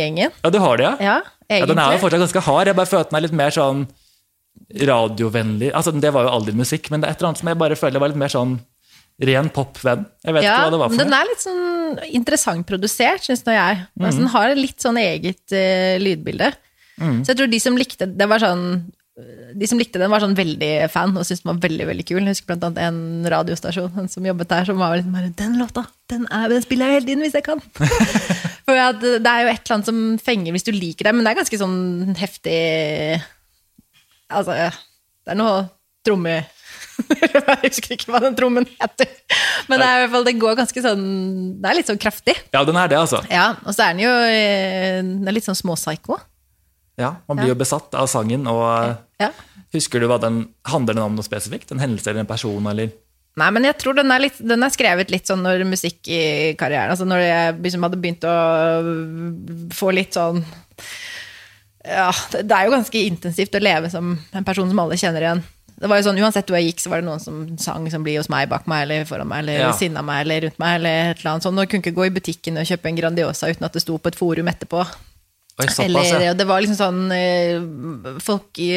gjengen. Ja, du har det, ja? Ja, ja den er jo fortsatt ganske hard. Jeg bare føler den er litt mer sånn radiovennlig. Altså, Det var jo aldri musikk, men det er et eller annet som jeg bare føler var litt mer sånn ren popvenn. Jeg vet Ja, ikke hva det var men noe. den er litt sånn interessant produsert, syns nå jeg. Altså, den har litt sånn eget uh, lydbilde. Mm. Så jeg tror de som likte det var sånn de som likte den, var sånn veldig fan og syntes den var veldig veldig kul. Jeg husker blant annet en radiostasjon som jobbet der, som var liksom bare 'Den låta, den, er, den spiller jeg hele tiden hvis jeg kan'. For det er jo et eller annet som fenger hvis du liker det, men det er ganske sånn heftig Altså, det er noe tromme... jeg husker ikke hva den trommen heter. Men det, er i hvert fall, det går ganske sånn Det er litt sånn kraftig. Ja, den er det, altså. Ja, Og så er den jo eh, Den er litt sånn småpsycho. Ja, Man blir jo besatt av sangen. og Ja. Husker du hva den handler den om noe spesifikt? En hendelse eller en person? eller? Nei, men jeg tror den er, litt, den er skrevet litt sånn når musikk i karrieren Altså når jeg liksom hadde begynt å få litt sånn Ja, det er jo ganske intensivt å leve som en person som alle kjenner igjen. Det var jo sånn, Uansett hvor jeg gikk, så var det noen som sang som blir hos meg', bak meg, eller foran meg, eller Ja. ved siden av meg, eller rundt meg, eller et eller annet sånt. Og kunne ikke gå i butikken og kjøpe en Grandiosa uten at det sto på et forum etterpå. Oi, såpass, Eller, ja. det var liksom sånn eh, Folk i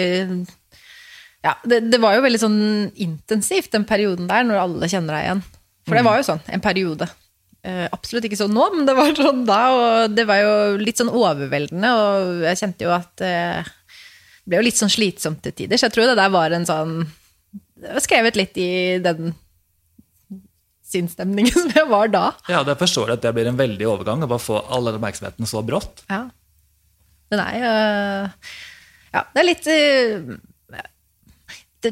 Ja, det, det var jo veldig sånn intensivt den perioden der, når alle kjenner deg igjen. For det var jo sånn, en periode. Eh, absolutt ikke sånn nå, men det var sånn da, og det var jo litt sånn overveldende, og jeg kjente jo at eh, det ble jo litt sånn slitsomt til tider, så jeg tror det der var en sånn Det var skrevet litt i den sinnsstemningen som jeg var da. Ja, det forstår jeg at det blir en veldig overgang å bare få all den oppmerksomheten så brått. Ja. Den er jo Ja, det er litt eh,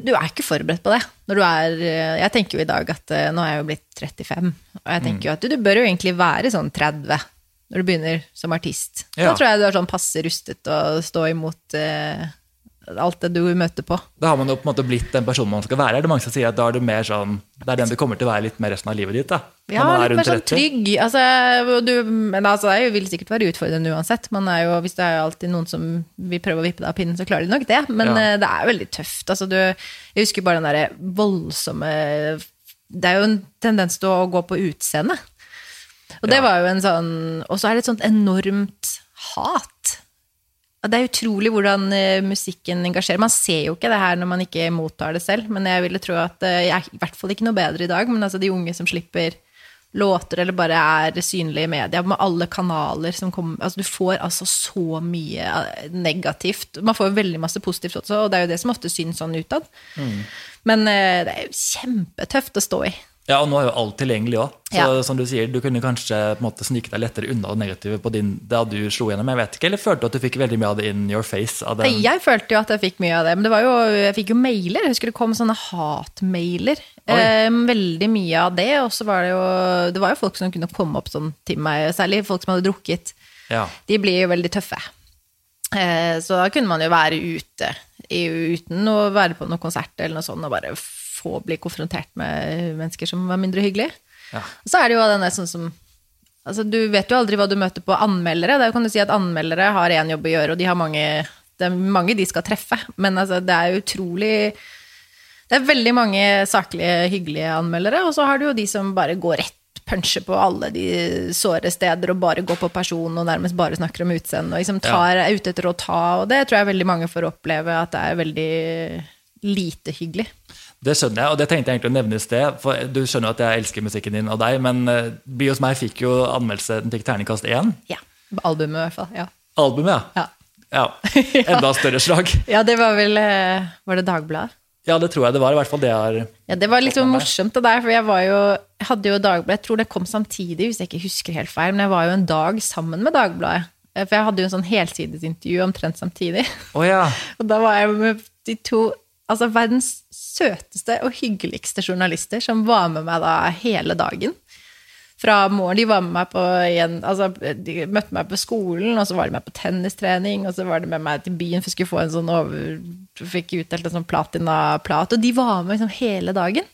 Du er ikke forberedt på det. Når du er eh, Jeg tenker jo i dag at eh, nå er jeg jo blitt 35, og jeg tenker jo at du, du bør jo egentlig være sånn 30 når du begynner som artist. Ja. Da tror jeg du er sånn passe rustet å stå imot eh, alt det du møter på. Da har man jo på en måte blitt den personen man skal være. Det er mange som sier at da er du mer sånn, det er den du kommer til å være litt mer resten av livet ditt. da. Ja, litt mer sånn trygg. Altså, du, men altså, det vil sikkert være utfordrende uansett. Man er jo, hvis det er jo alltid noen som vil prøve å vippe deg av pinnen, så klarer de nok det. Men Ja. eh, det er veldig tøft. Altså, du, jeg husker bare den derre voldsomme Det er jo en tendens til å gå på utseende. Og det Ja. var jo en sånn Og så er det et sånt enormt hat. Og Det er utrolig hvordan eh, musikken engasjerer. Man ser jo ikke det her når man ikke mottar det selv, men jeg ville tro at eh, jeg er i hvert fall ikke noe bedre i dag, men altså de unge som slipper låter eller bare er synlige i media, med alle kanaler som kommer altså Du får altså så mye eh, negativt. Man får veldig masse positivt også, og det er jo det som ofte syns sånn utad. Men eh, det er jo kjempetøft å stå i. Ja, og nå er jo alt tilgjengelig òg. Så Ja. som du sier, du kunne kanskje på en måte snike deg lettere unna det negative på din, da du slo gjennom. Jeg vet ikke, Eller følte du at du fikk veldig mye av det in your face? Jeg følte jo at jeg fikk mye av det, men det var jo, jeg fikk jo mailer. Jeg husker det kom sånne hatmailer. Eh, veldig mye av det. Og så var det jo Det var jo folk som kunne komme opp sånn til meg, særlig folk som hadde drukket. Ja. De blir jo veldig tøffe. Eh, så da kunne man jo være ute i, uten å være på noen konsert eller noe sånt, og bare få bli konfrontert med mennesker som var mindre hyggelige. Ja. Og så er det jo den der sånn som Altså, du vet jo aldri hva du møter på anmeldere. Der kan du si at anmeldere har én jobb å gjøre, og de har mange Det er mange de skal treffe. Men altså, det er utrolig Det er veldig mange saklige, hyggelige anmeldere, og så har du jo de som bare går rett puncher på alle de såre steder og bare går på person og nærmest bare snakker om utseende og liksom tar, er ute etter å ta, og det tror jeg veldig mange får oppleve at det er veldig lite hyggelig. Det skjønner jeg, og det tenkte jeg egentlig å nevne i sted. For du skjønner at jeg elsker musikken din og deg, men By Bli hos meg fikk jo anmeldelse, den fikk terningkast én. Ja. Albumet, i hvert fall. Ja. Albumet, ja. ja. ja. Enda større slag. Ja, det var vel eh, Var det Dagbladet? Ja, det tror jeg det var. I hvert fall det jeg har Ja, Det var litt sånn morsomt det der, for jeg var jo hadde jo Dagbladet, jeg tror det kom samtidig, hvis jeg ikke husker helt feil, men jeg var jo en dag sammen med Dagbladet. Eh, For jeg hadde jo en sånn helsidesintervju omtrent samtidig. Oh, ja. Og da var jeg med de to altså verdens søteste og hyggeligste journalister som var med meg da hele dagen. Fra morgen, De var med meg på igjen, altså, de møtte meg på skolen, og så var de med på tennistrening, og så var de med meg til byen for skulle få en sånn over, fikk utdelt en sånn platinaplat. Og de var med liksom hele dagen.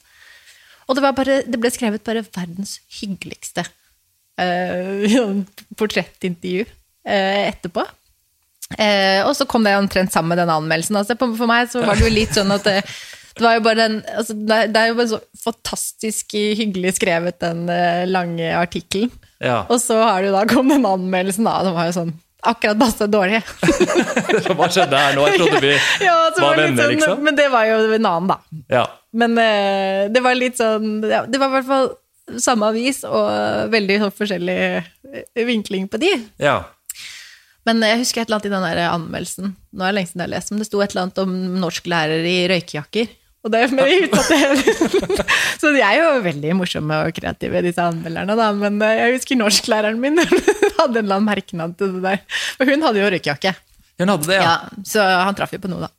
Og det, bare, det ble skrevet bare verdens hyggeligste uh, portrettintervju uh, etterpå. Eh, og så kom det omtrent sammen med den anmeldelsen. Altså, for meg så var det jo litt sånn at det, det var jo bare den altså, det, er- jo bare så fantastisk hyggelig skrevet, den eh, lange artikkelen. ja. Og så har det jo da kommet den anmeldelsen, da. Den var jo sånn akkurat passe dårlig. Hva skjedde her nå? Jeg trodde vi ja, var var venner, sånn, liksom. Men det var jo en annen, da. Ja. Men eh, det var litt sånn ja, Det var i hvert fall samme avis og veldig sånn forskjellig eh, vinkling på de. ja. Men jeg husker et eller annet i den der anmeldelsen. Nå er det lenge siden jeg har lest, men det sto et eller annet om norsklærere i røykejakker. Og det med det utsatte Så de er jo veldig morsomme og kreative, disse anmelderne, da. Men eh, jeg husker norsklæreren min hadde en eller annen merknad til det der. Og hun hadde jo røykejakke. Hun hadde det, ja. Ja, så han traff jo på noe, da.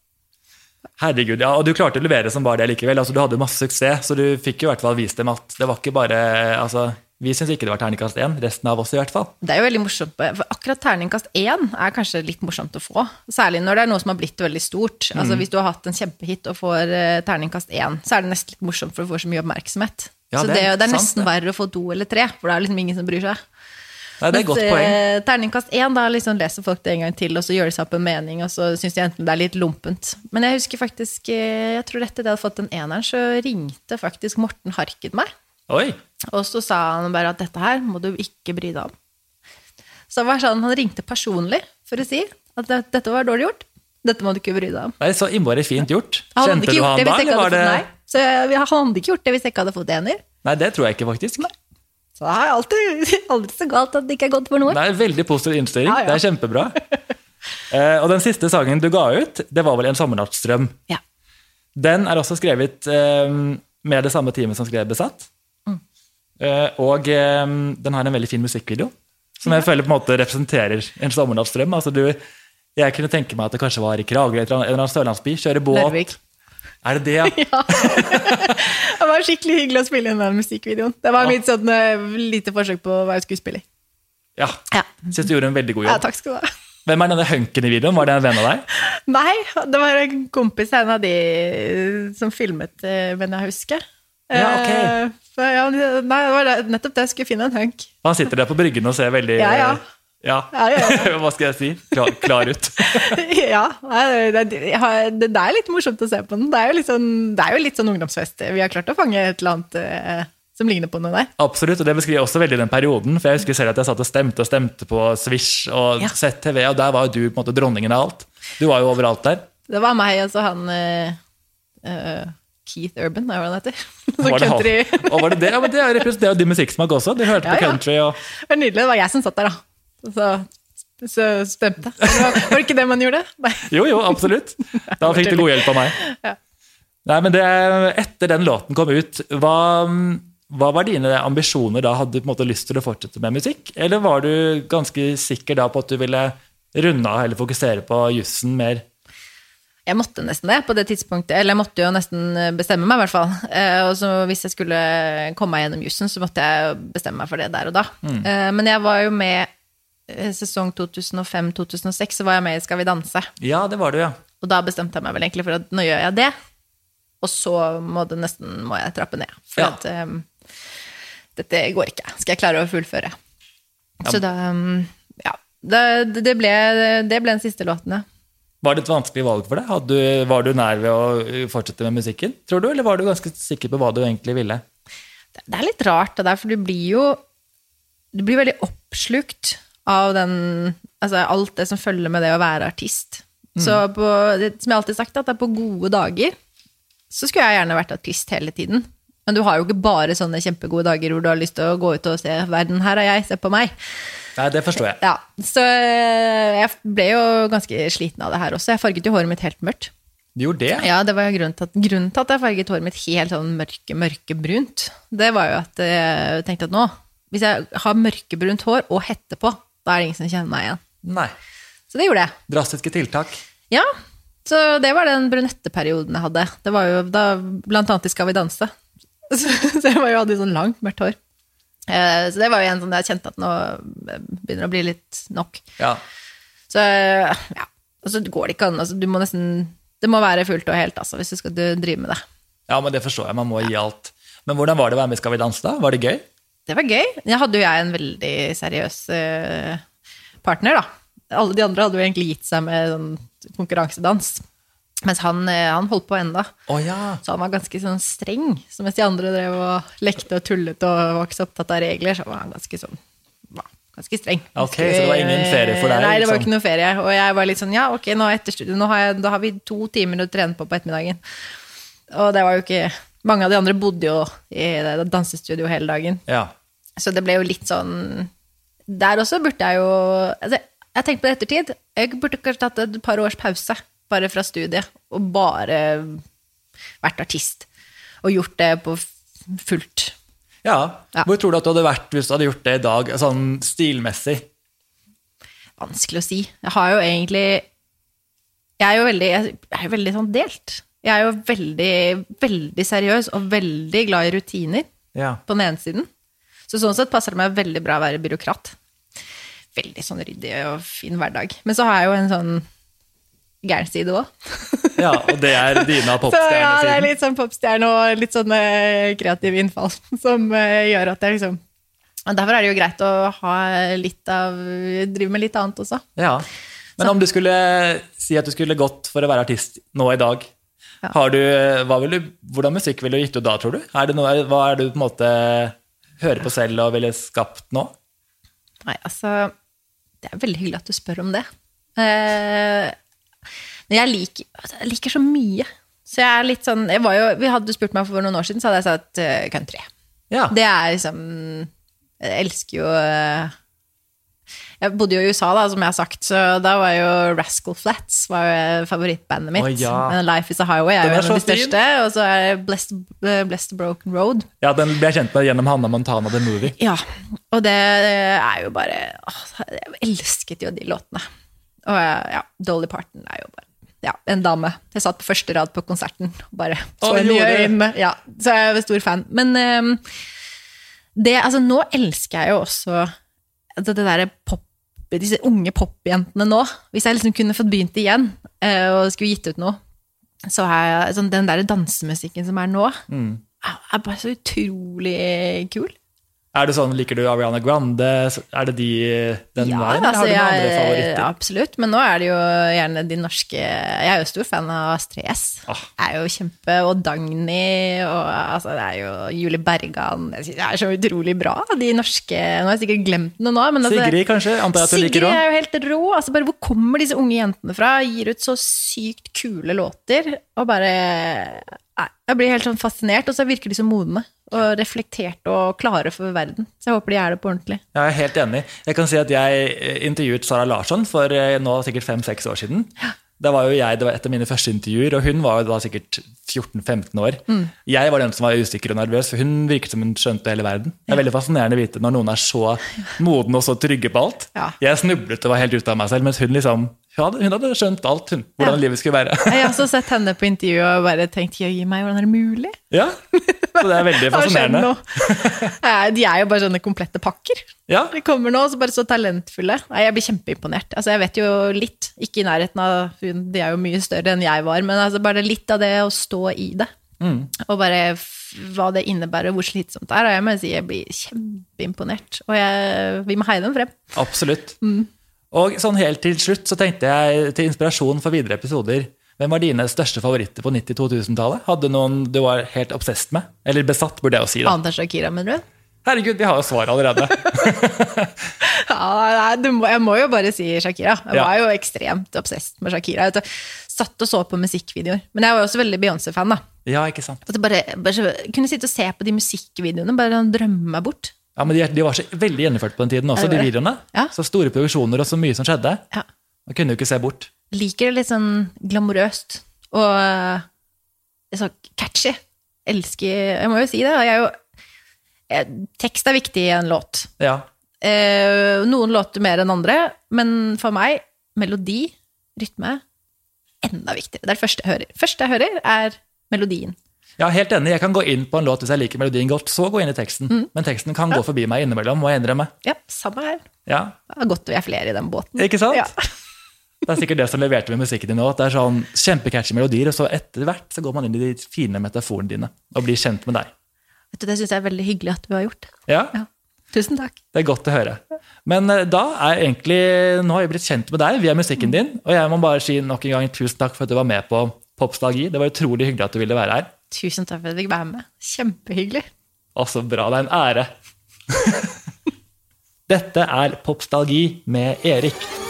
Herregud, ja, Og du klarte å levere som bare det likevel. altså Du hadde masse suksess, så du fikk jo i hvert fall vist dem at det var ikke bare altså, Vi syns ikke det var terningkast én, resten av oss i hvert fall. Det er jo veldig morsomt, for akkurat terningkast én er kanskje litt morsomt å få. Særlig når det er noe som har blitt veldig stort. Mm. Altså Hvis du har hatt en kjempehit og får eh, terningkast én, så er det nesten litt morsomt, for du får så mye oppmerksomhet. Ja, så det det, det er sant, nesten det. verre å få to eller tre, for det er liksom ingen som bryr seg. Nei, det er et godt poeng. eh, Terningkast én, da liksom leser folk det en gang til, og så gjør de seg opp en mening, og så syns de enten det er litt lompent. Men jeg husker faktisk, eh, jeg tror etter det jeg hadde fått den eneren, så ringte faktisk Morten Harket meg. Oi. Og så sa han bare at dette her må du ikke bry deg om. Så det var sånn, han ringte personlig for å si at dette var dårlig gjort. Dette må du ikke bry deg om. Det er så innmari fint gjort. Kjente du han da, eller var det nei. Så han hadde ikke gjort det hvis jeg ikke hadde fått ener. Nei, det tror jeg ikke, faktisk. Så det er alltid, aldri så galt at det ikke er godt for noe. Det er veldig positiv innstilling. Ja, ja. Det er kjempebra. Eh, og den siste sangen du ga ut, det var vel 'En sommernattsdrøm'. Ja. Den er også skrevet eh, med det samme teamet som skrev 'Besatt'. Eh, og eh, den har en veldig fin musikkvideo, som jeg føler på en måte representerer en sommernattsdrøm. Altså, du, jeg kunne tenke meg at det kanskje var i Kragerø eller en eller annen sørlandsby. Kjøre båt. Larvik. Er det det, ja? Ja. det var skikkelig hyggelig å spille inn den musikkvideoen. Det var mitt sånn eh, lite forsøk på å være skuespiller. Ja. Ja. Syns du gjorde en veldig god ja, jobb. takk skal du ha. Hvem er denne hunken i videoen? Var det en venn av deg? Nei, det var en kompis, en av de som filmet, men jeg husker. Ja, ok. Eh, ja, nei, det var nettopp det. Jeg skulle finne en hunk. Han sitter der på bryggen og ser veldig Ja, ja. ja. Ja, ja, Hva skal jeg si? Klar, klar ut. ja, det, det, er litt morsomt å se på den. Det er jo litt sånn, det er jo litt sånn ungdomsfest. Vi har klart å fange et eller annet eh, som ligner på noe der. Absolutt, og det beskriver også veldig den perioden. For jeg husker selv at jeg satt og stemte og stemte på Swish og Ja. ZTV, og der var jo du på en måte dronningen av alt. Du var jo overalt der. Det var meg og så han eh, eh, Keith Urban, er hva han heter. Så Var det country. Og var det det? Ja, men det er jo din musikksmak også. De hørte Ja, på country og Det var nydelig. Det var jeg som satt der, da. Så, så stemte. Var, var det ikke det man gjorde? Nei. Jo, jo, absolutt. Da fikk du god hjelp av meg. Ja. Nei, men det, Etter den låten kom ut, hva, hva var dine ambisjoner da? Hadde du på en måte lyst til å fortsette med musikk? Eller var du ganske sikker da på at du ville runde av eller fokusere på jussen mer? Jeg måtte nesten det på det tidspunktet. Eller jeg måtte jo nesten bestemme meg, i hvert fall. Eh, og så hvis jeg skulle komme meg gjennom jussen, så måtte jeg bestemme meg for det der og da. Eh, men jeg var jo med eh, sesong 2005-2006, så var jeg med i Skal vi danse. Ja, det var du, ja. Og da bestemte jeg meg vel egentlig for at nå gjør jeg det. Og så må det nesten må jeg trappe ned. For Ja. at um, dette går ikke. Skal jeg klare å fullføre? Så da um, Ja. Det, det, ble, det ble den siste låten, ja. Var det et vanskelig valg for deg? Du, var du nær ved å fortsette med musikken, tror du? Eller var du ganske sikker på hva du egentlig ville? Det, er litt rart, det der, for du blir jo Du blir veldig oppslukt av den Altså alt det som følger med det å være artist. Så på, som jeg alltid har sagt, at det er på gode dager så skulle jeg gjerne vært artist hele tiden. Men du har jo ikke bare sånne kjempegode dager hvor du har lyst til å gå ut og se 'verden, her er jeg, se på meg'. Nei, det forstår jeg. Ja, Så eh, jeg ble jo ganske sliten av det her også. Jeg farget jo håret mitt helt mørkt. Du gjorde det? Ja, det var grunnen til at, grunnen til at jeg farget håret mitt helt sånn mørke, mørkebrunt. Det var jo at jeg tenkte at nå, hvis jeg har mørkebrunt hår og hette på, da er det ingen som kjenner meg igjen. Nei. Så det gjorde jeg. Drastiske tiltak. Ja, så det var den brunetteperioden jeg hadde. Det var jo da, blant annet i Skal vi danse. Så, så jeg var jo hadde sånn langt, mørkt hår. Eh, Så det var jo en sånn jeg kjente at nå begynner det å bli litt nok. Ja. Så ja, og så går det ikke an. Altså, du må nesten Det må være fullt og helt, altså, hvis du skal drive med det. ja, men det forstår jeg. Man må gi alt. Men hvordan var det å være med i Skal vi danse, da? Var det gøy? Det var gøy. Jeg hadde jo jeg en veldig seriøs eh, partner, da. Alle de andre hadde jo egentlig gitt seg med sånn konkurransedans. Mens han, eh, han holdt på enda. Oh, ja. Så han var ganske sånn streng. Så mens de andre drev og lekte og tullet og var ikke så opptatt av regler, så var han ganske sånn ganske streng. Ok, så det var ingen ferie for deg, Nei, det var liksom? ikke noe ferie. Og jeg var litt sånn, ja, ok, nå etter studiet, nå har jeg, da har vi to timer å trene på på ettermiddagen. Og det var jo ikke Mange av de andre bodde jo i det dansestudioet hele dagen. ja. Så det ble jo litt sånn Der også burde jeg jo altså, Jeg tenkte på det ettertid. Jeg burde kanskje tatt et par års pause bare fra studiet og bare vært artist. Og gjort det på fullt. Ja. Ja. Hvor tror du at du hadde vært hvis du hadde gjort det i dag, sånn stilmessig? Vanskelig å si. Jeg har jo egentlig Jeg er jo veldig, jeg er jo veldig sånn delt. Jeg er jo veldig, veldig seriøs og veldig glad i rutiner Ja. på den ene siden. Så sånn sett passer det meg veldig bra å være byråkrat. Veldig sånn ryddig og fin hverdag. Men så har jeg jo en sånn gæren side òg. ja. Og det er dine av Så ja, det er litt sånn popstjerne og litt sånn eh, kreativ innfall som eh, gjør at jeg liksom derfor er det jo greit å ha litt av Drive med litt annet også. Ja. Men om du skulle si at du skulle gått for å være artist nå i dag, Ja. har du, du, hvordan musikk ville du gitt ut da, tror du? Er det noe, hva er det du på en måte hører på selv og ville skapt nå? Nei, altså Det er veldig hyggelig at du spør om det. Eh, men jeg liker, altså, jeg liker så mye. Så jeg er litt sånn jo, Vi hadde spurt meg for noen år siden, så hadde jeg sagt uh, country. Ja. Det er liksom Jeg elsker jo uh, Jeg bodde jo i USA, da, som jeg har sagt, så da var jo Rascal Flats var jo favorittbandet mitt. Oh, ja. Men Life Is A Highway er jo en av de største. Og så er Blessed, eh, Blessed Broken Road. ja, den ble jeg kjent med gjennom Hanna Montana The Movie. Ja, og det er jo bare åh, Jeg elsket jo de låtene. Og ja, Dolly Parton er jo bare ja, en dame. Jeg satt på første rad på konserten bare så henne i øynene. Ja, så jeg er stor fan. Men um, det, altså, nå elsker jeg jo også altså, det derre pop disse unge popjentene nå. Hvis jeg liksom kunne fått begynt igjen eh, og skulle gitt ut noe, så er sånn, den der dansemusikken som er nå, Mm. er bare så utrolig kul. Er det sånn, Liker du Ariana Grande? Er det de, den Ja, veien, altså, har du noen andre favoritter? Ja, absolutt. Men nå er det jo gjerne de norske Jeg er jo stor fan av Astrid S. Ah. Er jo kjempe Og Dagny og altså, det er jo Julie Bergan. Jeg synes det er så utrolig bra, de norske Nå har jeg sikkert glemt noe nå. Men altså, Sigrid, kanskje? Antar jeg at du liker òg? er jo helt rå. Altså, bare, hvor kommer disse unge jentene fra? Gir ut så sykt kule låter. Og bare nei, Jeg blir helt sånn fascinert. Og så virker de så modne og reflekterte og klare for verden. Så jeg håper de er det på ordentlig. Jeg er helt enig. Jeg kan si at jeg eh, intervjuet Sara Larsson for eh, nå sikkert fem-seks år siden. Det var jo jeg, Det var et av mine første intervjuer, og hun var jo da sikkert 14-15 år. Mm. Jeg var den som var usikker og nervøs, for hun virket som hun skjønte hele verden. Det er veldig fascinerende å vite når noen er så modne og så trygge på alt. Ja. Jeg snublet og var helt ute av meg selv, mens hun liksom hun hadde, skjønt alt, hun, hvordan Ja. livet skulle være. Jeg har også sett henne på intervju og bare tenkt jøye meg, hvordan er det mulig? Ja, Så det er veldig fascinerende. De er jo bare sånne komplette pakker. Ja, De kommer nå, så bare så talentfulle. Jeg blir kjempeimponert. Altså, jeg vet jo litt, ikke i nærheten av hun, de er jo mye større enn jeg var, men altså bare litt av det å stå i det. Mm. Og bare hva det innebærer, hvor slitsomt det er. Og jeg må si jeg blir kjempeimponert. Og jeg, vi må heie dem frem. Absolutt. Mm. Og sånn helt til slutt så tenkte jeg til inspirasjon for videre episoder Hvem var dine største favoritter på 90-2000-tallet? Hadde noen du var helt obsessed med? Eller besatt, burde jeg jo si. da. Annet enn Shakira, mener du? Herregud, vi har jo svar allerede. Ja, nei, du må, jeg må jo bare si Shakira. Jeg Ja. var jo ekstremt obsessed med Shakira. Jeg satt og så på musikkvideoer. Men jeg var jo også veldig Beyoncé-fan. da. Ja, ikke sant? At jeg bare, bare kunne sitte og se på de musikkvideoene, bare sånn drømme meg bort. Ja, men de, de var så veldig gjennomført på den tiden også, de videoene. Ja. Så store produksjoner og så mye som skjedde. Ja. Man kunne jo ikke se bort. Liker det litt sånn glamorøst og eh, så catchy. Elsker Jeg må jo si det. Jeg er jo, jeg, tekst er viktig i en låt. Ja. Eh, noen låter mer enn andre, men for meg, melodi, rytme, enda viktigere. Det er det første jeg hører. første jeg hører, er melodien. Ja, helt enig. Jeg kan gå inn på en låt hvis jeg liker melodien godt, så gå inn i teksten. Mm. Men teksten kan gå forbi meg innimellom, må jeg innrømme. Ja, samme her. Ja, Det er godt vi er flere i den båten. Ikke sant? Ja. Det er sikkert det som leverte med musikken din nå. At det er sånn kjempecatchy melodier, og så etter hvert så går man inn i de fine metaforene dine og blir kjent med deg. Vet du, Det syns jeg er veldig hyggelig at du har gjort. Ja, Ja. Tusen takk. det er godt å høre. Men eh, da er egentlig, nå har jeg blitt kjent med deg via musikken din, og jeg må bare si nok en gang tusen takk for at du var med på Popstalgi. Det var utrolig hyggelig at du ville være her. Tusen takk for at jeg fikk være med. Kjempehyggelig. Å, så bra. Det er en ære. Dette er Popstalgi med Erik.